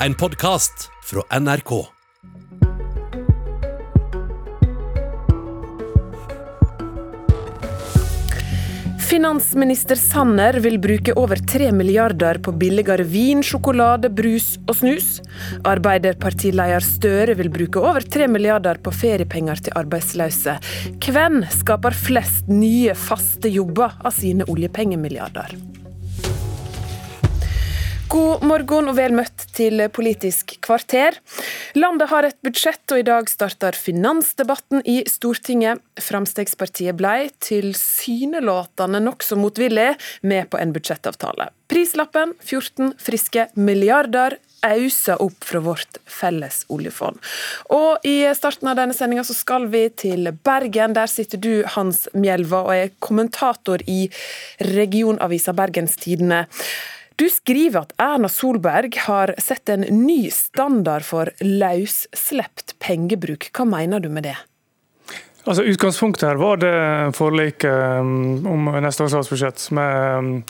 en podkast fra NRK. Finansminister Sanner vil bruke over 3 milliarder på billigere vin, sjokolade, brus og snus. Arbeiderpartileder Støre vil bruke over 3 milliarder på feriepenger til arbeidsløse. Hvem skaper flest nye, faste jobber av sine oljepengemilliarder? God morgen og vel møtt til Politisk kvarter. Landet har et budsjett, og i dag starter finansdebatten i Stortinget. Fremskrittspartiet ble tilsynelatende nokså motvillig med på en budsjettavtale. Prislappen 14 friske milliarder auser opp fra vårt felles oljefond. Og I starten av denne sendinga skal vi til Bergen. Der sitter du, Hans Mjelva, og er kommentator i regionavisa Bergens Tidende. Du skriver at Erna Solberg har sett en ny standard for løsslept pengebruk. Hva mener du med det? Altså, Utgangspunktet her var det forliket um, om neste års statsbudsjett med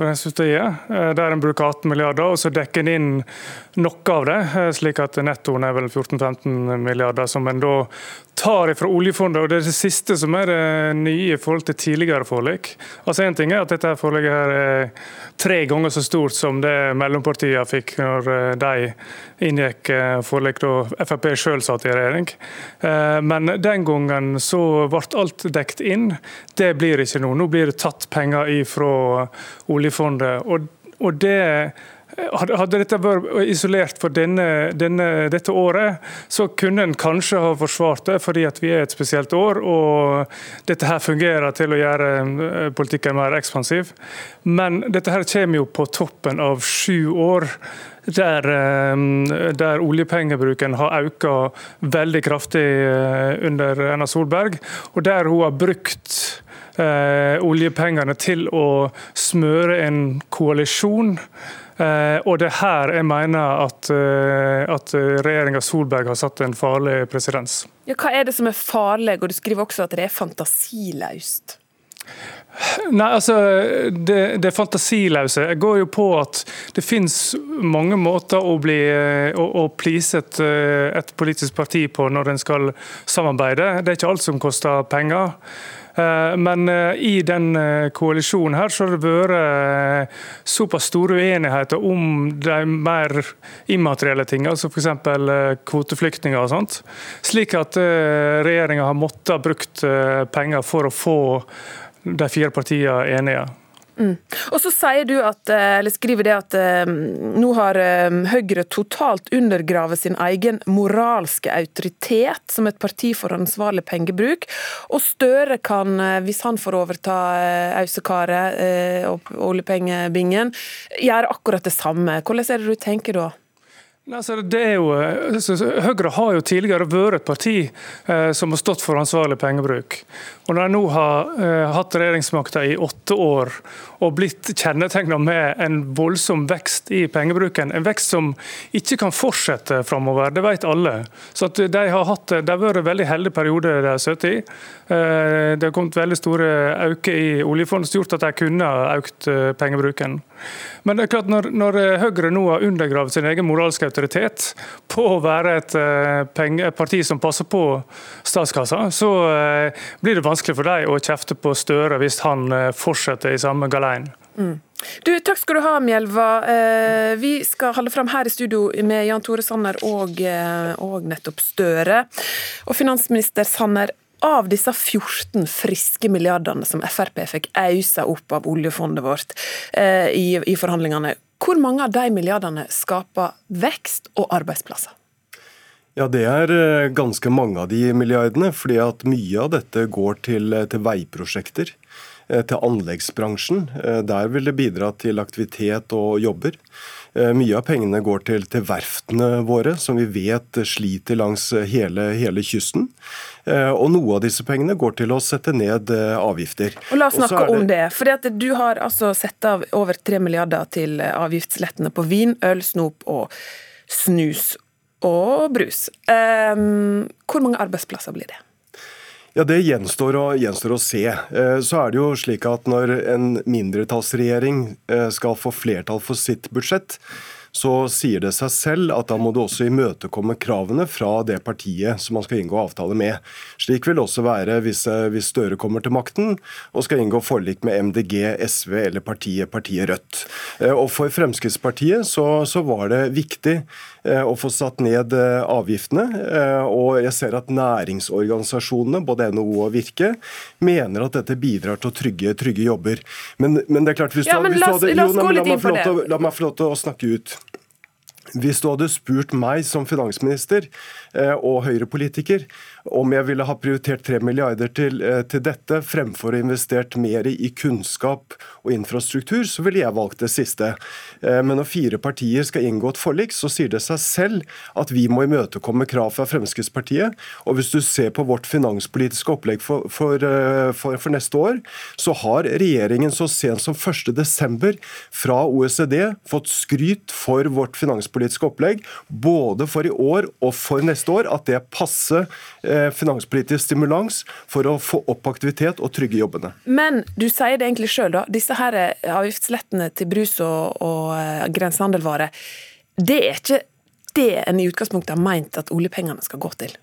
um, det er. der en bruker 18 milliarder, og så dekker en inn noe av det, eh, slik at nettoen er vel 14-15 milliarder, som en da tar fra oljefondet. og Det er det siste som er det nye i forhold til tidligere forlik. Altså en ting er at dette forliket her er tre ganger så stort som det mellompartiene fikk når eh, de inngikk forlik da Frp selv satt i regjering. Men den gangen så ble alt dekt inn. Det blir ikke nå. Nå blir det tatt penger ifra oljefondet oljefondet. Og, og det hadde dette vært isolert for denne, denne, dette året, så kunne en kanskje ha forsvart det, fordi vi er et spesielt år og dette her fungerer til å gjøre eh, politikken mer ekspansiv. Men dette her kommer jo på toppen av sju år der, eh, der oljepengebruken har økt veldig kraftig eh, under Erna Solberg, og der hun har brukt eh, oljepengene til å smøre en koalisjon. Eh, og det er her jeg mener at, eh, at regjeringa Solberg har satt en farlig presedens. Ja, hva er det som er farlig, og du skriver også at det er fantasiløst? Nei, altså, det, det fantasiløse går jo på at det finnes mange måter å, bli, å, å please et, et politisk parti på når en skal samarbeide. Det er ikke alt som koster penger. Eh, men eh, i den eh, koalisjonen her så har det vært såpass store uenigheter om de mer immaterielle tingene, altså f.eks. kvoteflyktninger og sånt. Slik at regjeringa har måttet ha brukt penger for å få de fire partiene enige. Mm. Og så sier du at, eh, eller skriver det at um, nå har um, Høyre totalt undergravet sin egen moralske autoritet som et parti for ansvarlig pengebruk. Og Støre kan, hvis han får overta Ausekaret og oljepengebingen, gjøre akkurat det samme. Hvordan er det du tenker da? Altså, det er jo, altså, Høyre har jo tidligere vært et parti eh, som har stått for ansvarlig pengebruk. Og Når de nå har eh, hatt regjeringsmakta i åtte år og blitt kjennetegna med en voldsom vekst i pengebruken, en vekst som ikke kan fortsette framover, det vet alle. Så De har hatt, det har vært en veldig heldig periode de har sittet i. Eh, det har kommet veldig store økninger i oljefondet som har gjort at de kunne ha økt eh, pengebruken. Men det er klart når, når Høyre nå har undergravd sin egen moralske autoritet på å være et, eh, et parti som passer på statskassa, så eh, blir det vanskelig for dem å kjefte på Støre hvis han eh, fortsetter i samme galeien. Mm. Du, takk skal du ha, Mjelva. Vi skal holde fram her i studio med Jan Tore Sanner og, og nettopp Støre. Og finansminister Sanner, av disse 14 friske milliardene som Frp fikk ausa opp av oljefondet vårt eh, i, i, forhandlingene, hvor mange av de milliardene skaper vekst og arbeidsplasser? Ja, Det er eh, ganske mange av de milliardene. fordi at Mye av dette går til, eh, til veiprosjekter. Eh, til anleggsbransjen. Der vil det bidra til aktivitet og jobber. Mye av pengene går til, til verftene våre, som vi vet sliter langs hele, hele kysten. Og noe av disse pengene går til å sette ned avgifter. Og La oss snakke det... om det. For Du har altså satt av over 3 milliarder til avgiftslettene på vin, øl, snop og snus og brus. Um, hvor mange arbeidsplasser blir det? Ja, Det gjenstår å, gjenstår å, se. Eh, så er det jo slik at Når en mindretallsregjering eh, skal få flertall for sitt budsjett, så sier det seg selv at da må du også imøtekomme kravene fra det partiet som man skal inngå avtale med. Slik vil det også være hvis, hvis Støre kommer til makten og skal inngå forlik med MDG, SV eller partiet, partiet Rødt. Og For Fremskrittspartiet så, så var det viktig Eh, å få satt ned eh, avgiftene. Eh, og jeg ser at næringsorganisasjonene, både NHO og Virke, mener at dette bidrar til å trygge, trygge jobber. Men, men, det er klart, hvis du, ja, men la, hadde, la, jo, la, meg la meg få lov til å snakke ut. Hvis du hadde spurt meg som finansminister og Høyre-politiker om jeg ville ha prioritert 3 milliarder til, eh, til, dette fremfor å investert mer i kunnskap og infrastruktur, så ville jeg valgt det siste. Eh, men når fire partier skal inngå et forlik, så sier det seg selv at vi må imøtekomme krav fra Fremskrittspartiet. Og hvis du ser på vårt finanspolitiske opplegg for, for, eh, for, for neste år, så har regjeringen så sent som 1.12. fra OECD fått skryt for vårt finanspolitiske opplegg, både for i år og for neste år, at det passer Eh, finanspolitisk stimulans for å få opp aktivitet og trygge jobbene. Men du sier det egentlig sjøl, da. Disse her avgiftslettene til brus og, og eh, grensehandelvarer, det er ikke det en i utgangspunktet har meint at oljepengene skal gå til?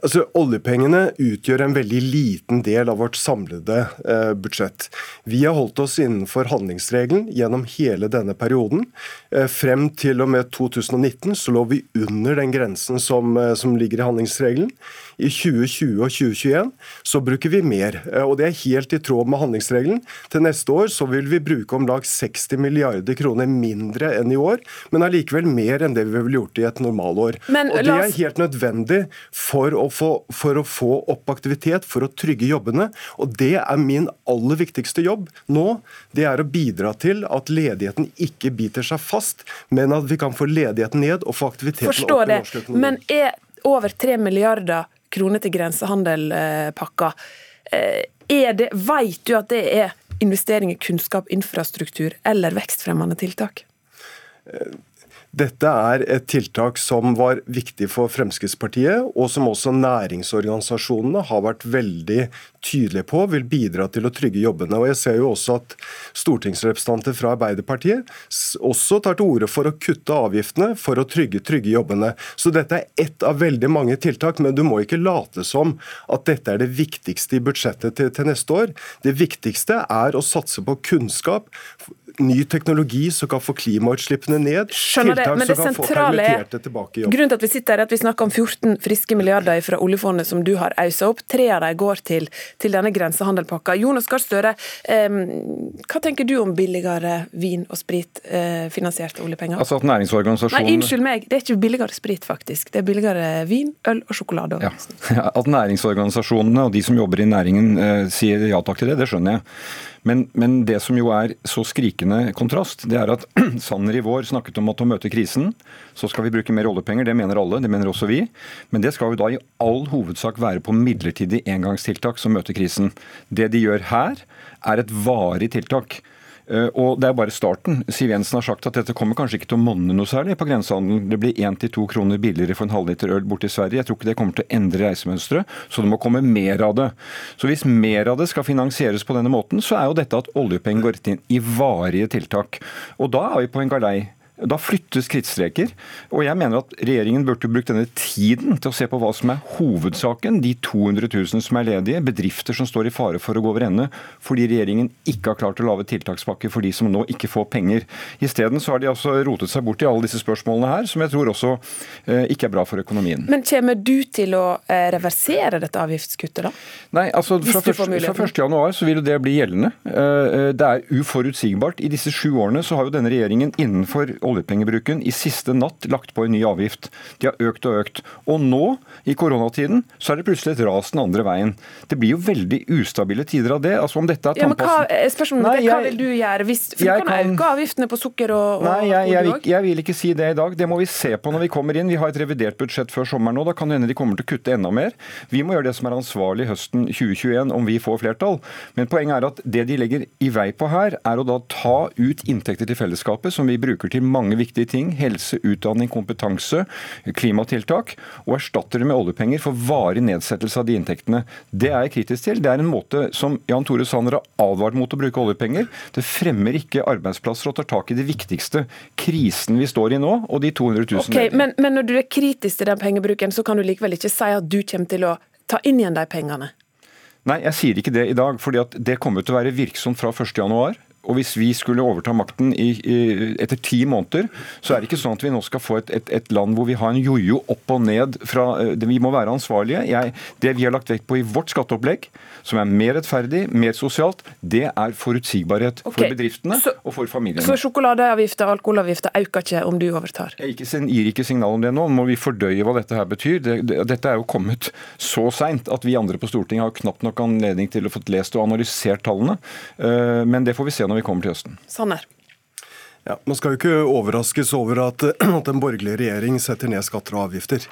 Altså, Oljepengene utgjør en veldig liten del av vårt samlede eh, budsjett. Vi har holdt oss innenfor handlingsregelen gjennom hele denne perioden. Eh, frem til og med 2019 så lå vi under den grensen som, eh, som ligger i handlingsregelen. I 2020 og 2021 så bruker vi mer, eh, og det er helt i tråd med handlingsregelen. Til neste år så vil vi bruke om lag 60 milliarder kroner mindre enn i år, men allikevel mer enn det vi ville gjort i et normalår. Men, og Det er helt nødvendig for å, få, for å få opp aktivitet, for å trygge jobbene. Og det er min aller viktigste jobb nå. Det er å bidra til at ledigheten ikke biter seg fast, men at vi kan få ledigheten ned og få aktiviteten Forstår opp i norsk økonomi. Men er over 3 milliarder kroner til grensehandelpakka, eh, er det, vet du at det er investering i kunnskap, infrastruktur eller vekstfremmende tiltak? Dette er et tiltak som var viktig for Fremskrittspartiet, og som også næringsorganisasjonene har vært veldig tydelige på vil bidra til å trygge jobbene. Og Jeg ser jo også at stortingsrepresentanter fra Arbeiderpartiet også tar til orde for å kutte avgiftene for å trygge, trygge jobbene. Så dette er ett av veldig mange tiltak, men du må ikke late som at dette er det viktigste i budsjettet til, til neste år. Det viktigste er å satse på kunnskap, ny teknologi som kan få klimautslippene ned. Skjønner tiltak det, men det som kan få permitterte tilbake i jobb. Grunnen til at vi sitter her er at vi snakker om 14 friske milliarder fra oljefondet som du har ausa opp. Tre av dem går til, til denne grensehandelpakka. Jonas Gahr Støre, eh, hva tenker du om billigere vin og sprit eh, finansiert oljepenger? Altså at næringsorganisasjonen... Nei, unnskyld meg, det er ikke billigere sprit, faktisk. Det er billigere vin, øl og sjokolade. Ja. At næringsorganisasjonene og de som jobber i næringen eh, sier ja takk til det, det skjønner jeg. Men, men, det som jo er så skrikende kontrast, det er at Sanner i vår snakket om at å møte krisen, så skal vi bruke mer oljepenger. Det mener alle, det mener også vi. Men det skal jo da i all hovedsak være på midlertidig engangstiltak som møter krisen. Det de gjør her, er et varig tiltak. Eh, og Det er bare starten. Siv Jensen har sagt at dette kommer kanskje ikke til å monne noe særlig på grensehandelen. Det blir 1-2 kroner billigere for en halvliter øl borte i Sverige. Jeg tror ikke det kommer til å endre reisemønsteret, så det må komme mer av det. Så hvis mer av det skal finansieres på denne måten, så er jo dette at oljepenger går rett inn i varige tiltak. Og da er vi på en galei da flyttes krittstreker. Og jeg mener at regjeringen burde brukt denne tiden til å se på hva som er hovedsaken. De 200 000 som er ledige, bedrifter som står i fare for å gå over ende fordi regjeringen ikke har klart å lage tiltakspakke for de som nå ikke får penger. Isteden så har de altså rotet seg bort i alle disse spørsmålene her, som jeg tror også eh, ikke er bra for økonomien. Men kommer du til å eh, reversere dette avgiftskuttet, da? Nei, altså fra, først, fra 1. januar så vil det bli gjeldende. Eh, eh, det er uforutsigbart. I disse sju årene så har jo denne regjeringen innenfor oljepengebruken i siste natt lagt på en ny avgift. De har økt og økt. Og nå, i koronatiden, så er det plutselig et ras den andre veien. Det blir jo veldig ustabile tider av det. Altså om dette er tannpassen. ja, men hva, spørsmålet, nei, jeg, hva vil du gjøre? Hvis, for du kan, kan øke avgiftene på sukker og, og Nei, jeg, jeg, jeg, jeg, vil ikke si det i dag. Det må vi se på når vi kommer inn. Vi har et revidert budsjett før sommeren nå. Da kan det hende de kommer til å kutte enda mer. Vi må gjøre det som er ansvarlig høsten 2021 om vi får flertall. Men poenget er at det de legger i vei på her, er å da ta ut inntekter til fellesskapet som vi bruker til mange mange viktige ting, helse, utdanning, kompetanse, klimatiltak, og erstatter det med oljepenger for varig nedsettelse av de inntektene. Det er jeg kritisk til. Det er en måte som Jan Tore Sanner har advart mot å bruke oljepenger. Det fremmer ikke arbeidsplasser og tar tak i det viktigste, krisen vi står i nå, og de 200 000 okay, men, men når du er kritisk til den pengebruken, så kan du likevel ikke si at du kommer til å ta inn igjen de pengene? Nei, jeg sier ikke det i dag, fordi det kommer til å være virksomt fra 1.1. Og hvis vi skulle overta makten i, i, etter ti måneder, så er det ikke sånn at vi nå skal få et, et, et land hvor vi har en jojo opp og ned fra eh, Vi må være ansvarlige. Jeg, det vi har lagt vekt på i vårt skatteopplegg, som er mer rettferdig, mer sosialt, det er forutsigbarhet okay. for bedriftene så, og for familiene. Så sjokoladeavgifter og alkoholavgifter øker ikke om du overtar? Jeg gir ikke signal om det nå. Nå må vi fordøye hva dette her betyr. Det, det, dette er jo kommet så seint at vi andre på Stortinget har knapt nok anledning til å få lest og analysert tallene. Eh, men det får vi se når vi kommer til høsten. Sanner. Ja, Man skal jo ikke overraskes over at, at en borgerlig regjering setter ned skatter og avgifter.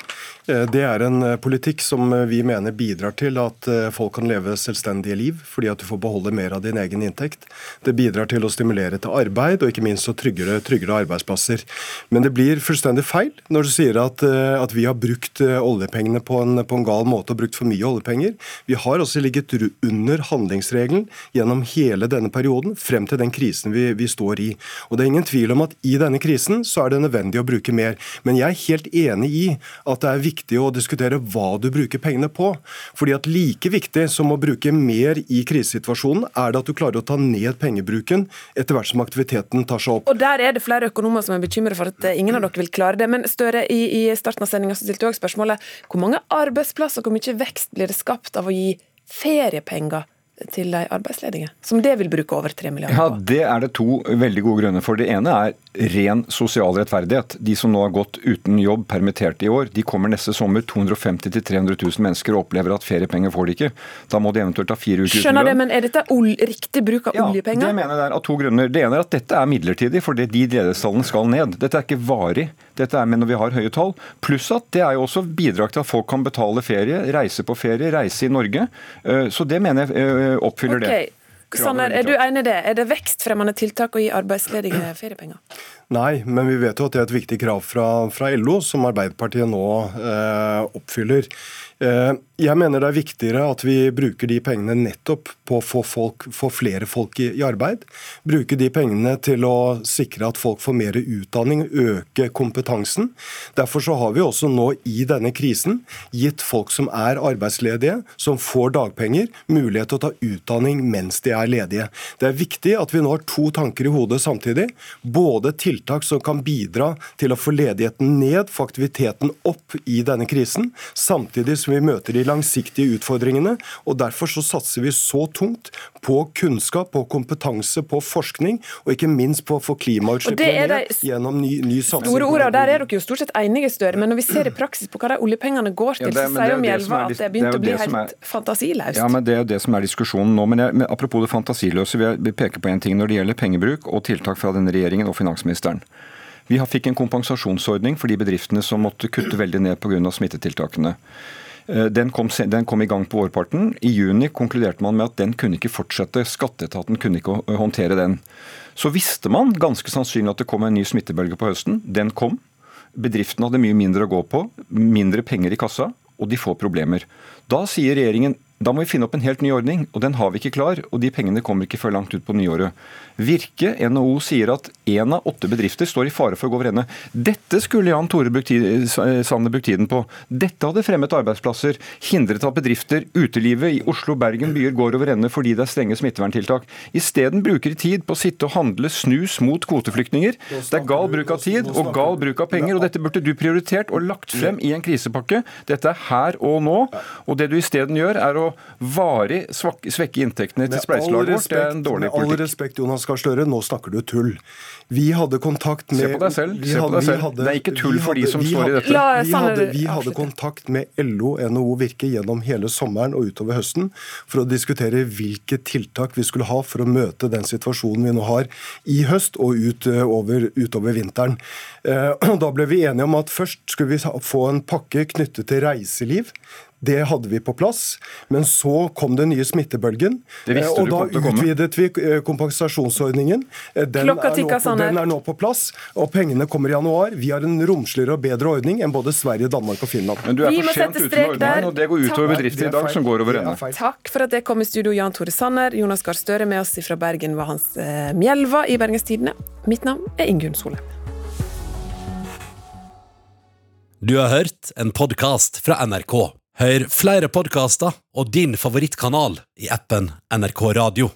Eh, det er en eh, politikk som vi mener bidrar til at eh, folk kan leve selvstendige liv, fordi at du får beholde mer av din egen inntekt. Det bidrar til å stimulere til arbeid, og ikke minst å tryggere, tryggere arbeidsplasser. Men det blir fullstendig feil når du sier at, at vi har brukt oljepengene på en, på en, gal måte og brukt for mye oljepenger. Vi har også ligget under handlingsregelen gjennom hele denne perioden, frem til den krisen vi, vi står i. Og det er ingen ingen tvil om at i denne krisen så er det nødvendig å bruke mer. Men jeg er helt enig i at det er viktig å diskutere hva du bruker pengene på. Fordi at like viktig som å bruke mer i krisesituasjonen, er det at du klarer å ta ned pengebruken etter hvert som aktiviteten tar seg opp. Og Der er det flere økonomer som er bekymret for at ingen av dere vil klare det. Men Støre, i, i starten av sendinga stilte du også spørsmålet hvor mange arbeidsplasser, hvor mye vekst blir det skapt av å gi feriepenger til de arbeidsledige, som det vil bruke over 3 milliarder på? Ja, Det er det to veldig gode grunner for. Det ene er ren sosial rettferdighet. De som nå har gått uten jobb, permittert i år, de kommer neste sommer 250 000-300 000 mennesker og opplever at feriepenger får de ikke. Da må de eventuelt ta fire uker Skjønner det, men er dette riktig bruk av ja, oljepenger? Det mener jeg er av to grunner. Det ene er at dette er midlertidig, fordi de ledighetstallene skal ned. Dette er ikke varig. Dette er med når vi har høye tall. Pluss at det er jo også bidrag til at folk kan betale ferie, reise på ferie, reise i Norge. Eh, så det mener jeg eh, oppfyller okay. det. Sanner, er du enig i det? Er det vekstfremmende tiltak å gi arbeidsledige feriepenger? Nei, men vi vet jo at det er et viktig krav fra, fra LO, som Arbeiderpartiet nå eh, oppfyller. Eh, jeg mener det er viktigere at vi bruker de pengene nettopp på å få, folk, få flere folk i, arbeid. Bruke de pengene til å sikre at folk får mer utdanning, øke kompetansen. Derfor så har vi også nå i denne krisen gitt folk som er arbeidsledige, som får dagpenger, mulighet til å ta utdanning mens de er ledige. Det er viktig at vi nå har to tanker i hodet samtidig. Både tiltak som kan bidra til å få ledigheten ned, få aktiviteten opp i denne krisen, samtidig som som vi møter de langsiktige utfordringene. og Derfor så satser vi så tungt på kunnskap, på kompetanse, på forskning, og ikke minst på å få klimautslippene ned gjennom ny, ny satsing. Store ord, Der er dere jo stort sett enige, Støre, men når vi ser i praksis på hva de oljepengene går til, ja, det, så sier jo Mjelva at det er begynt å bli helt er, fantasiløst. Ja, men Det er jo det som er diskusjonen nå. men, jeg, men Apropos det fantasiløse, vil jeg peke på en ting når det gjelder pengebruk og tiltak fra denne regjeringen og finansministeren. Vi fikk en kompensasjonsordning for de bedriftene som måtte kutte veldig ned pga. smittetiltakene. Eh, den kom, den kom, i gang på vårparten. I juni konkluderte man med at den kunne ikke fortsette. Skatteetaten kunne ikke håndtere den. Så visste man ganske sannsynlig at det kom en ny smittebølge på høsten. Den kom. Bedriftene hadde mye mindre å gå på, mindre penger i kassa, og de får problemer. Da sier regjeringen da må vi finne opp en helt ny ordning, og den har vi ikke klar. Og de pengene kommer ikke før langt ut på nyåret. Virke, NHO, sier at én av åtte bedrifter står i fare for å gå over ende. Dette skulle Jan Tore brukt Sanner brukt tiden på. Dette hadde fremmet arbeidsplasser, hindret at bedrifter, utelivet i Oslo, Bergen byer går over ende fordi det er strenge smitteverntiltak. Isteden bruker de tid på å sitte og handle snus mot kvoteflyktninger. Det er gal bruk av tid og gal bruk av penger, og dette burde du prioritert og lagt frem i en krisepakke. Dette er her og nå, og det du isteden gjør, er å varig svekke inntektene til spleiselaget vårt, det er en dårlig politikk. Med all respekt, Jonas Gahr Støre, nå snakker du tull. Vi hadde kontakt med Se på deg selv. Se på deg selv. Hadde, det er ikke tull for de som står i dette. Vi hadde, vi hadde kontakt med LO, NHO Virke gjennom hele sommeren og utover høsten for å diskutere hvilke tiltak vi skulle ha for å møte den situasjonen vi nå har i høst og utover, utover vinteren. Eh, da ble vi enige om at først skulle vi få en pakke knyttet til reiseliv Det hadde vi på plass. Men så kom den nye smittebølgen, Det eh, og da utvidet vi eh, kompensasjonsordningen. Eh, Den Klokka tikka Sanner. Den er nå på plass, og pengene kommer i januar. Vi har en romsligere og bedre ordning enn både Sverige, Danmark og Finland. Men du er for sent ute med ordningen, og det går utover over bedrifter i dag som går over er ende. Takk for at jeg kom i studio, Jan Tore Sanner. Jonas Gahr Støre med oss fra Bergen var Hans eh, Mjelva i Bergens Tidende. Mitt navn er Ingunn Solheim. Du har hørt en podkast fra NRK. Hør flere podkaster og din favorittkanal i appen NRK Radio.